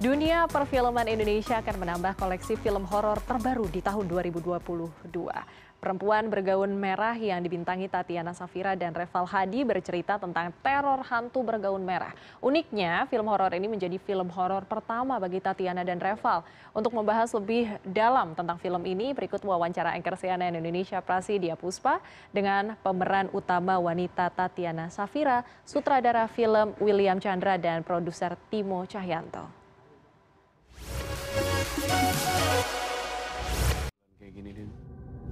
Dunia perfilman Indonesia akan menambah koleksi film horor terbaru di tahun 2022. Perempuan bergaun merah yang dibintangi Tatiana Safira dan Reval Hadi bercerita tentang teror hantu bergaun merah. Uniknya, film horor ini menjadi film horor pertama bagi Tatiana dan Reval. Untuk membahas lebih dalam tentang film ini, berikut wawancara anchor CNN Indonesia Prasidya Puspa dengan pemeran utama wanita Tatiana Safira, sutradara film William Chandra dan produser Timo Cahyanto.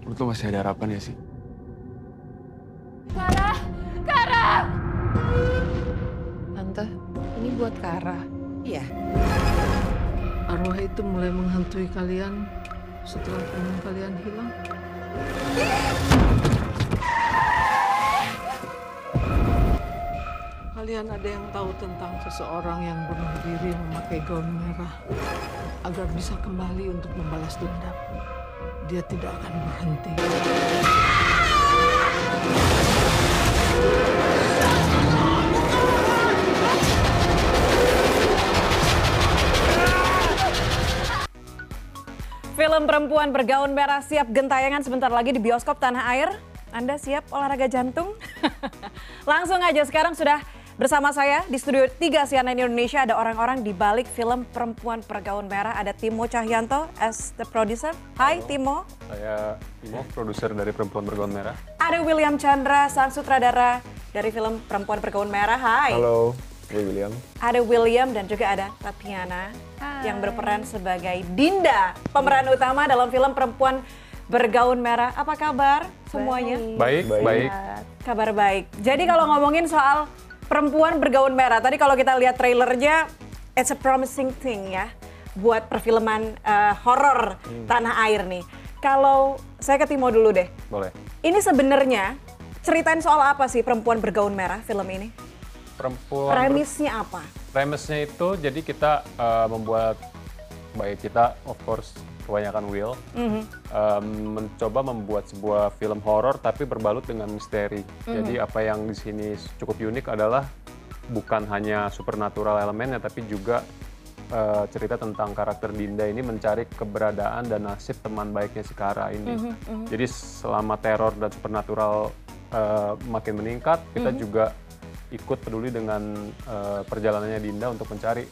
Menurut lo masih ada harapan ya sih? Kara! Kara! Tante, ini buat Kara. Iya, Arwah itu mulai menghantui kalian setelah teman kalian hilang. Kalian ada yang tahu tentang seseorang yang bunuh diri memakai gaun merah agar bisa kembali untuk membalas dendam. Dia tidak akan berhenti. Film perempuan bergaun merah siap gentayangan sebentar lagi di bioskop tanah air. Anda siap olahraga jantung? Langsung aja sekarang sudah bersama saya di studio 3 CNN Indonesia ada orang-orang di balik film perempuan bergaun merah. Ada Timo Cahyanto as the producer. Hai Timo. Saya Timo, produser dari Perempuan Bergaun Merah. Ada William Chandra, sang sutradara dari film perempuan bergaun merah. Hai. Halo, gue William. Ada William dan juga ada Tatiana yang berperan sebagai Dinda, pemeran utama dalam film perempuan bergaun merah. Apa kabar semuanya? Baik, baik. Kabar baik. Jadi kalau ngomongin soal perempuan bergaun merah, tadi kalau kita lihat trailernya, it's a promising thing ya buat perfilman eh, horor tanah air nih. Kalau saya ke Timo dulu deh. Boleh. Ini sebenarnya ceritain soal apa sih perempuan bergaun merah film ini? Perempuan Premisnya apa? premisnya itu jadi kita eh, membuat baik kita of course kebanyakan Will Mhm. em, mencoba membuat sebuah film horor tapi berbalut dengan misteri. Mhm. Jadi apa yang di sini cukup unik adalah bukan hanya supernatural elemennya tapi juga eh, cerita tentang karakter Dinda ini mencari keberadaan dan nasib teman baiknya si Kara ini. Mhm, Jadi selama teror dan supernatural eh, makin meningkat, kita Mhm. juga ikut peduli dengan eh, perjalanannya Dinda untuk mencari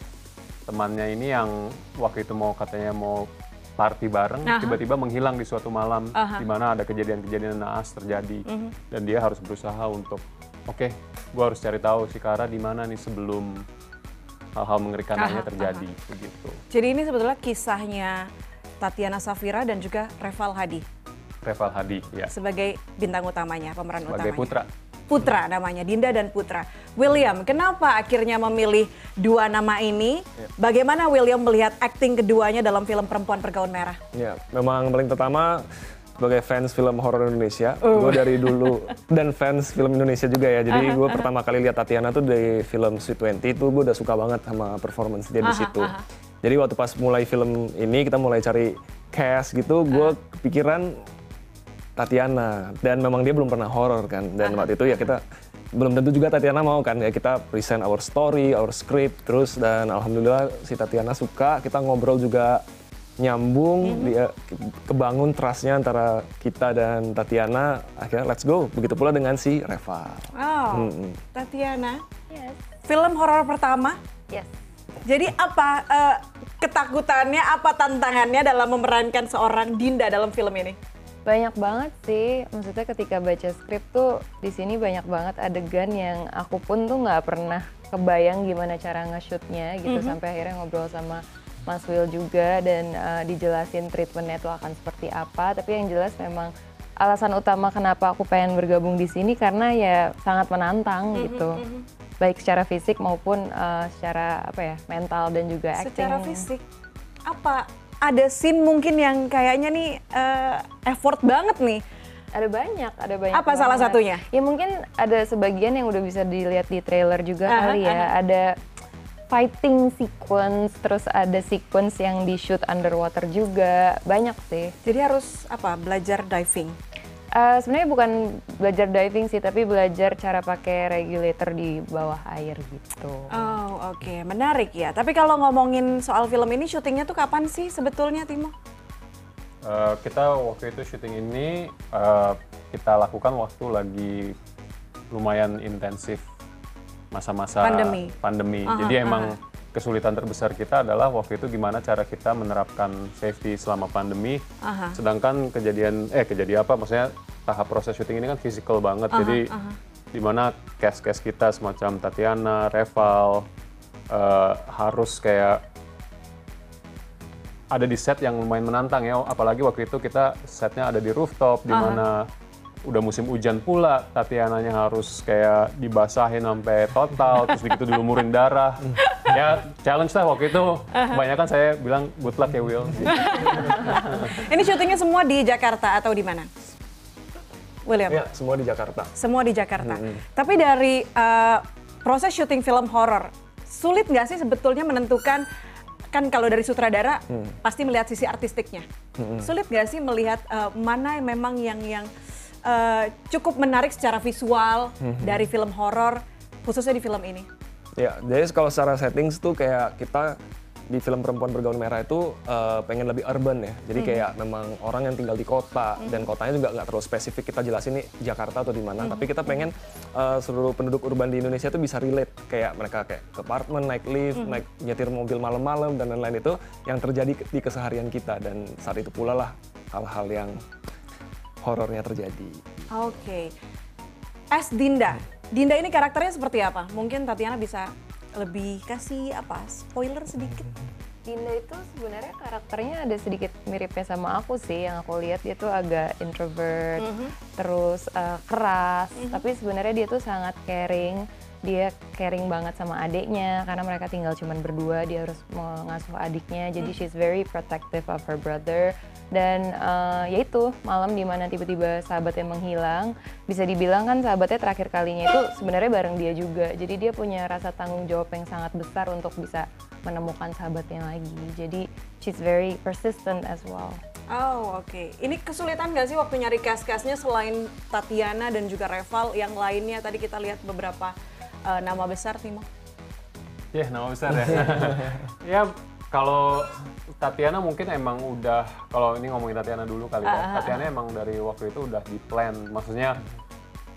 temannya ini yang waktu itu mau katanya mau party bareng, Aha. tiba-tiba menghilang di suatu malam Aha. di mana ada kejadian-kejadian naas terjadi Mhm. dan dia harus berusaha untuk oke, gue harus cari tahu si Kara di mana nih sebelum hal-hal mengerikan lainnya Aha, terjadi begitu. Jadi ini sebetulnya kisahnya Tatiana Safira dan juga Reval Hadi Reval Hadi ya sebagai bintang utamanya, pemeran sebagai utamanya. putra. Putra namanya, Dinda dan Putra. William, kenapa akhirnya memilih dua nama ini? Ya. Bagaimana William melihat akting keduanya dalam film Perempuan Bergaun Merah? Ya, memang paling pertama sebagai fans film horor Indonesia, gue dari dulu dan fans film Indonesia juga ya. Jadi gue pertama kali lihat Tatiana tuh dari film Sweet Twenty itu gue udah suka banget sama performance dia di situ. Jadi waktu pas mulai film ini kita mulai cari cast gitu, gue kepikiran Tatiana dan memang dia belum pernah horor kan. Dan waktu itu ya kita belum tentu juga Tatiana mau kan ya kita present our story, our script terus dan alhamdulillah si Tatiana suka, kita ngobrol juga nyambung, dia ke- kebangun trustnya antara kita dan Tatiana, akhirnya let's go. Begitu pula dengan si Reva. Oh, Mm-mm. Tatiana, Yes. film horor pertama. Yes. Jadi apa eh, ketakutannya, apa tantangannya dalam memerankan seorang Dinda dalam film ini? Banyak banget sih, maksudnya ketika baca skrip tuh di sini banyak banget adegan yang aku pun tuh nggak pernah kebayang gimana cara nge-shootnya gitu. Sampai akhirnya ngobrol sama Mas Will juga dan eh, dijelasin treatmentnya tuh akan seperti apa. Tapi yang jelas memang alasan utama kenapa aku pengen bergabung di sini karena ya sangat menantang gitu, baik secara fisik maupun eh, secara apa ya mental dan juga acting. Secara fisik, apa ada scene mungkin yang kayaknya nih eh, effort banget nih? Ada banyak, ada banyak. Apa salah banget. satunya? Ya mungkin ada sebagian yang udah bisa dilihat di trailer juga Aha, kali ya. Ada fighting sequence, terus ada sequence yang di shoot underwater juga, banyak sih. Jadi harus apa? Belajar diving. Eh, Sebenarnya bukan belajar diving sih, tapi belajar cara pakai regulator di bawah air gitu. Oh, oke, menarik ya. Tapi kalau ngomongin soal film ini, syutingnya tuh kapan sih sebetulnya Timo? Eh, kita waktu itu syuting ini eh, kita lakukan waktu lagi lumayan intensif masa-masa Pandemi. pandemi. Aha, Jadi emang kesulitan terbesar kita adalah waktu itu gimana cara kita menerapkan safety selama pandemi. Aha. Sedangkan kejadian eh kejadian apa? Maksudnya tahap proses syuting ini kan fisikal banget. Jadi di mana cast-cast kita semacam Tatiana, Reval eh, harus kayak ada di set yang lumayan menantang ya. Apalagi waktu itu kita setnya ada di rooftop, di mana udah musim hujan pula. Tatiananya harus kayak dibasahin sampai total, terus begitu dilumurin darah. ya challenge lah waktu itu. Kebanyakan saya bilang good luck ya Will. Ini syutingnya semua di Jakarta atau di mana? William? Ya, semua di Jakarta. Semua di Jakarta. Tapi dari uh, proses syuting film horor, sulit nggak sih sebetulnya menentukan kan kalau dari sutradara pasti melihat sisi artistiknya. Sulit nggak sih melihat uh, mana yang memang yang yang uh, cukup menarik secara visual dari film horor khususnya di film ini? Ya, jadi kalau secara settings tuh kayak kita di film Perempuan Bergaun Merah itu eh, pengen lebih urban ya. Jadi kayak memang orang yang tinggal di kota dan kotanya juga nggak terlalu spesifik kita jelasin nih Jakarta atau di mana. Tapi kita pengen eh, seluruh penduduk urban di Indonesia itu bisa relate kayak mereka kayak ke apartemen, naik lift, naik nyetir mobil malam-malam dan lain-lain itu yang terjadi di keseharian kita dan saat itu pula lah hal-hal yang horornya terjadi. Oke. S Dinda. Dinda ini karakternya seperti apa? Mungkin Tatiana bisa lebih kasih apa? Spoiler sedikit. Dinda itu sebenarnya karakternya ada sedikit miripnya sama aku sih. Yang aku lihat dia tuh agak introvert terus eh, keras. Tapi sebenarnya dia tuh sangat caring. Dia caring banget sama adiknya karena mereka tinggal cuman berdua. Dia harus mengasuh adiknya. Jadi she's very protective of her brother dan eh, ya itu malam di mana tiba-tiba sahabatnya menghilang bisa dibilang kan sahabatnya terakhir kalinya itu sebenarnya bareng dia juga jadi dia punya rasa tanggung jawab yang sangat besar untuk bisa menemukan sahabatnya lagi jadi she's very persistent as well Oh oke. Ini kesulitan nggak sih waktu nyari cast-castnya selain Tatiana dan juga Reval yang lainnya tadi kita lihat beberapa uh, nama besar Timo. Ya, nama besar ya. ya, kalau Tatiana mungkin emang udah, kalau ini ngomongin Tatiana dulu kali ya. Tatiana emang dari waktu itu udah di plan. Maksudnya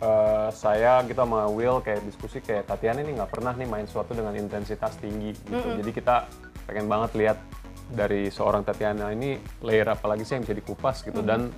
eh, saya gitu sama Will kayak diskusi kayak Tatiana ini nggak pernah nih main sesuatu dengan intensitas tinggi gitu. Jadi kita pengen banget lihat dari seorang Tatiana ini layer apa lagi sih yang bisa dikupas gitu dan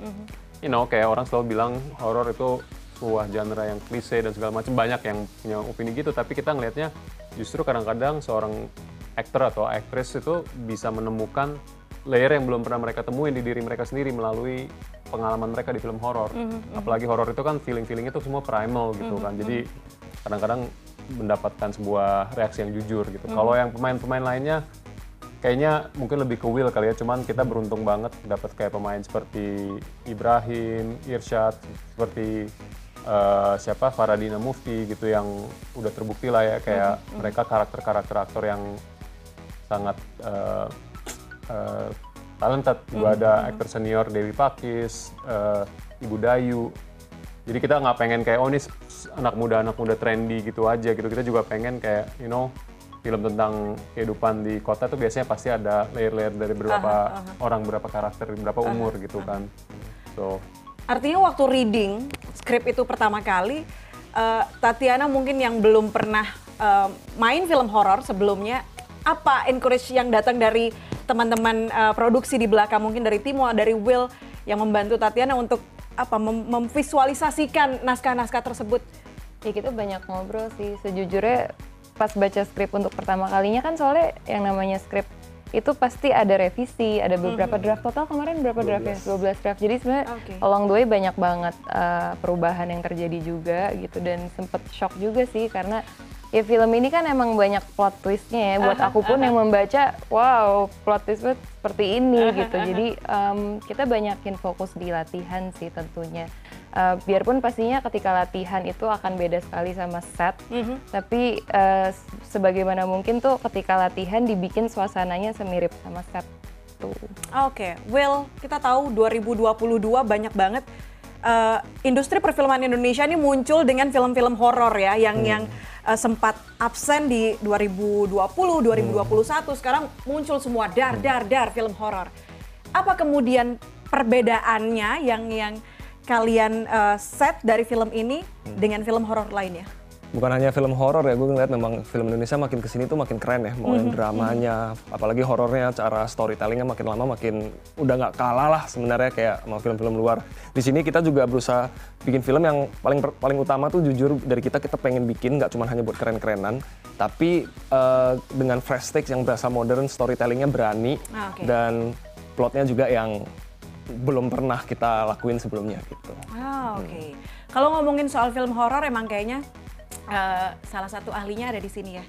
you know kayak orang selalu bilang horor itu sebuah genre yang klise dan segala macam banyak yang punya opini gitu tapi kita ngelihatnya justru kadang-kadang seorang aktor atau aktris itu bisa menemukan layer yang belum pernah mereka temuin di diri mereka sendiri melalui pengalaman mereka di film horor. Apalagi horor itu kan feeling-feeling itu semua primal gitu kan. jadi kadang-kadang mendapatkan sebuah reaksi yang jujur gitu. Kalau yang pemain-pemain lainnya kayaknya mungkin lebih ke will kali ya. Cuman kita beruntung banget dapat kayak pemain seperti Ibrahim, Irsyad, seperti eh, siapa? Faradina Mufti gitu yang udah terbukti lah ya. Kayak mereka karakter-karakter aktor yang sangat eh, eh, talented. Juga ada aktor senior Dewi Pakis, eh, Ibu Dayu. Jadi kita nggak pengen kayak oh ini anak muda anak muda trendy gitu aja gitu. Kita juga pengen kayak you know film tentang kehidupan di kota tuh biasanya pasti ada layer-layer dari beberapa orang, beberapa karakter, beberapa umur gitu kan. So Artinya waktu reading skrip itu pertama kali, eh, Tatiana mungkin yang belum pernah eh, main film horor sebelumnya, apa encourage yang datang dari teman-teman eh, produksi di belakang, mungkin dari Timo, dari Will yang membantu Tatiana untuk apa mem- memvisualisasikan naskah-naskah tersebut? ya kita banyak ngobrol sih sejujurnya pas baca skrip untuk pertama kalinya kan soalnya yang namanya skrip itu pasti ada revisi, ada beberapa draft. Total kemarin berapa draft ya? 12 draft. Jadi sebenarnya Oke. along the way banyak banget uh, perubahan yang terjadi juga gitu. Dan sempet shock juga sih karena ya film ini kan emang banyak plot twistnya ya. Buat aku pun yang membaca wow plot twist seperti ini gitu. jadi em, kita banyakin fokus di latihan sih tentunya Eh, biarpun pastinya ketika latihan itu akan beda sekali sama set tapi eh, s- sebagaimana mungkin tuh ketika latihan dibikin suasananya semirip sama set tuh. Oke, Will, kita tahu 2022 banyak banget eh, industri perfilman Indonesia ini muncul dengan film-film horor ya, yang yang eh, sempat absen di 2020, 2021, sekarang muncul semua dar dar dar film horor. Apa kemudian perbedaannya yang yang kalian eh, set dari film ini dengan film horor lainnya? bukan hanya film horor ya, gue ngeliat memang film Indonesia makin ke sini tuh makin keren ya, mau yang dramanya, apalagi horornya, cara storytellingnya makin lama makin udah nggak kalah lah sebenarnya kayak sama film-film luar. Di sini kita juga berusaha bikin film yang paling paling utama tuh jujur dari kita kita pengen bikin nggak cuma hanya buat keren-kerenan, tapi eh, dengan fresh takes yang berasa modern, storytellingnya berani Ah, oke. dan plotnya juga yang belum pernah kita lakuin sebelumnya gitu. Ah, oke. Kalau ngomongin soal film horor emang kayaknya eh, salah satu ahlinya ada di sini ya.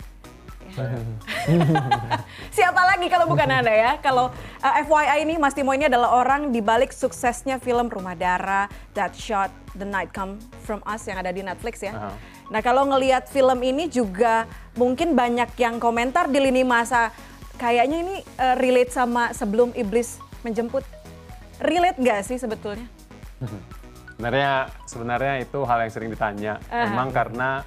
Siapa lagi kalau bukan Anda ya? Kalau eh, FYI ini Mas Timo ini adalah orang di balik suksesnya film Rumah Dara, That Shot, The Night Come From Us yang ada di Netflix ya. Aha. Nah, kalau ngelihat film ini juga mungkin banyak yang komentar di lini masa kayaknya ini eh, relate sama sebelum iblis menjemput. Relate nggak sih sebetulnya? Sebenarnya sebenarnya itu hal yang sering ditanya. Aha. Memang karena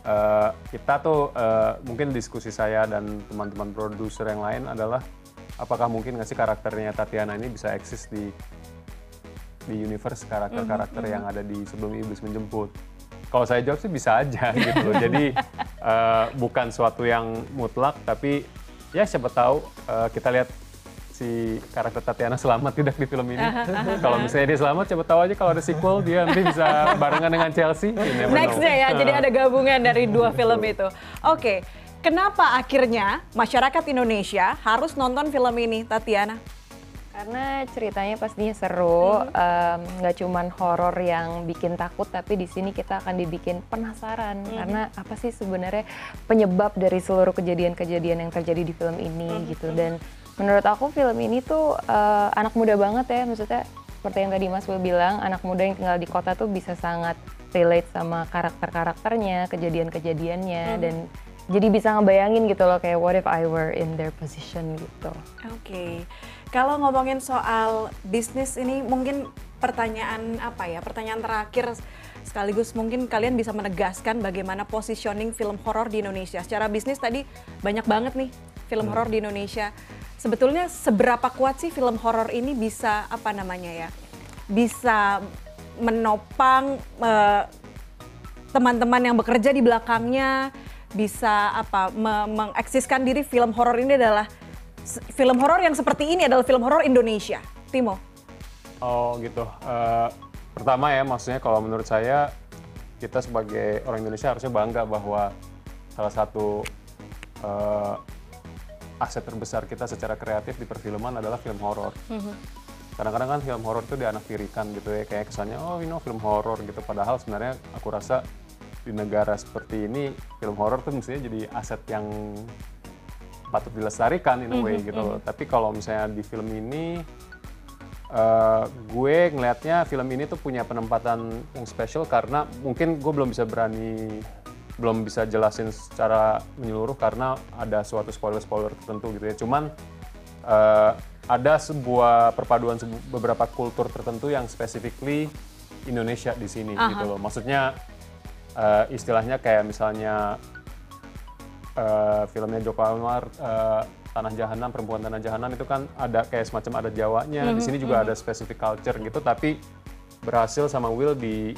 eh, kita tuh eh, mungkin diskusi saya dan teman-teman produser yang lain adalah apakah mungkin nggak sih karakternya Tatiana ini bisa eksis di di universe karakter-karakter yang ada di sebelum iblis menjemput. Kalau saya jawab sih bisa aja gitu. Jadi eh, bukan suatu yang mutlak tapi ya siapa tahu eh, kita lihat si karakter Tatiana selamat tidak di film ini. kalau misalnya dia selamat, siapa tahu aja kalau ada sequel dia nanti bisa barengan dengan Chelsea. Nextnya ya, jadi ada gabungan dari dua film itu. Oke, kenapa akhirnya masyarakat Indonesia harus nonton film ini, Tatiana? Karena ceritanya pastinya seru, em, nggak cuman horor yang bikin takut, tapi di sini kita akan dibikin penasaran karena apa sih sebenarnya penyebab dari seluruh kejadian-kejadian yang terjadi di film ini gitu. Dan menurut aku film ini tuh eh, anak muda banget ya, maksudnya seperti yang tadi Mas Will bilang, anak muda yang tinggal di kota tuh bisa sangat relate sama karakter-karakternya, kejadian-kejadiannya, dan jadi bisa ngebayangin gitu loh kayak what if I were in their position gitu. Oke, kalau ngomongin soal bisnis ini mungkin pertanyaan apa ya? Pertanyaan terakhir sekaligus mungkin kalian bisa menegaskan bagaimana positioning film horor di Indonesia. Secara bisnis tadi banyak banget nih film horor di Indonesia. Sebetulnya seberapa kuat sih film horor ini bisa apa namanya ya? Bisa menopang eh, teman-teman yang bekerja di belakangnya bisa apa me- mengeksiskan diri film horor ini adalah film horor yang seperti ini adalah film horor Indonesia. Timo. Oh gitu. Eh, pertama ya, maksudnya kalau menurut saya kita sebagai orang Indonesia harusnya bangga bahwa salah satu eh, aset terbesar kita secara kreatif di perfilman adalah film horor. Kadang-kadang kan film horor itu dianaktirikan gitu ya, kayak kesannya oh you know film horor gitu. Padahal sebenarnya aku rasa di negara seperti ini film horor tuh mestinya jadi aset yang patut dilestarikan in a way gitu loh. Tapi kalau misalnya di film ini eh, gue ngelihatnya film ini tuh punya penempatan yang spesial karena mungkin gue belum bisa berani belum bisa jelasin secara menyeluruh karena ada suatu spoiler-spoiler tertentu gitu ya. Cuman eh, ada sebuah perpaduan sebu- beberapa kultur tertentu yang specifically Indonesia di sini gitu loh. Maksudnya eh, istilahnya kayak misalnya eh, filmnya Joko Anwar eh, Tanah Jahanam Perempuan Tanah Jahanam itu kan ada kayak semacam ada Jawanya di sini juga ada specific culture gitu tapi berhasil sama Will di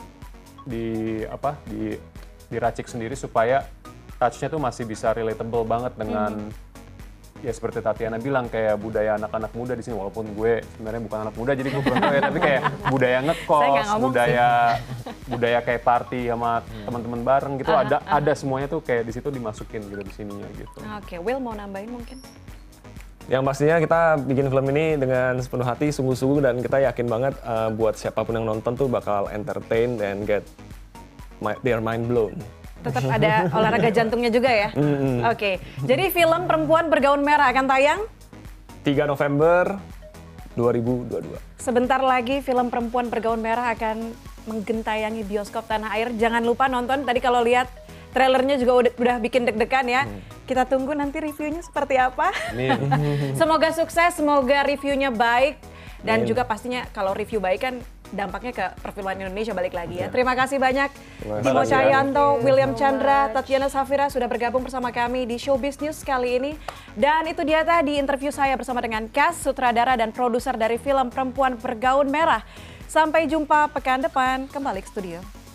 di apa di diracik sendiri supaya touch-nya tuh masih bisa relatable banget dengan ya seperti Tatiana bilang kayak budaya anak-anak muda di sini. Walaupun gue sebenarnya bukan anak muda jadi gue kurang tahu ya tapi kayak budaya ngekos budaya budaya kayak party sama teman-teman bareng gitu ada ada semuanya tuh kayak di situ dimasukin gitu di sininya gitu. Oke, Will mau nambahin mungkin? Yang pastinya kita bikin film ini dengan sepenuh hati, sungguh-sungguh dan kita yakin banget uh, buat siapa pun yang nonton tuh bakal entertain dan get my, their mind blown. Tetap ada olahraga jantungnya juga ya? Oke, jadi film Perempuan Bergaun Merah akan tayang 3 November 2022. Sebentar lagi film Perempuan Bergaun Merah akan menggentayangi bioskop tanah air. Jangan lupa nonton. Tadi kalau lihat trailernya juga udah, udah bikin deg-degan ya. Kita tunggu nanti reviewnya seperti apa. semoga sukses, semoga reviewnya baik. Dan juga pastinya kalau review baik kan dampaknya ke perfilman Indonesia balik lagi ya. Terima kasih banyak kasih. Cahyanto, William Chandra, Tatiana Safira sudah bergabung bersama kami di Showbiz News kali ini. Dan itu dia tadi interview saya bersama dengan cast, sutradara dan produser dari film Perempuan Bergaun Merah. Sampai jumpa pekan depan, kembali ke studio.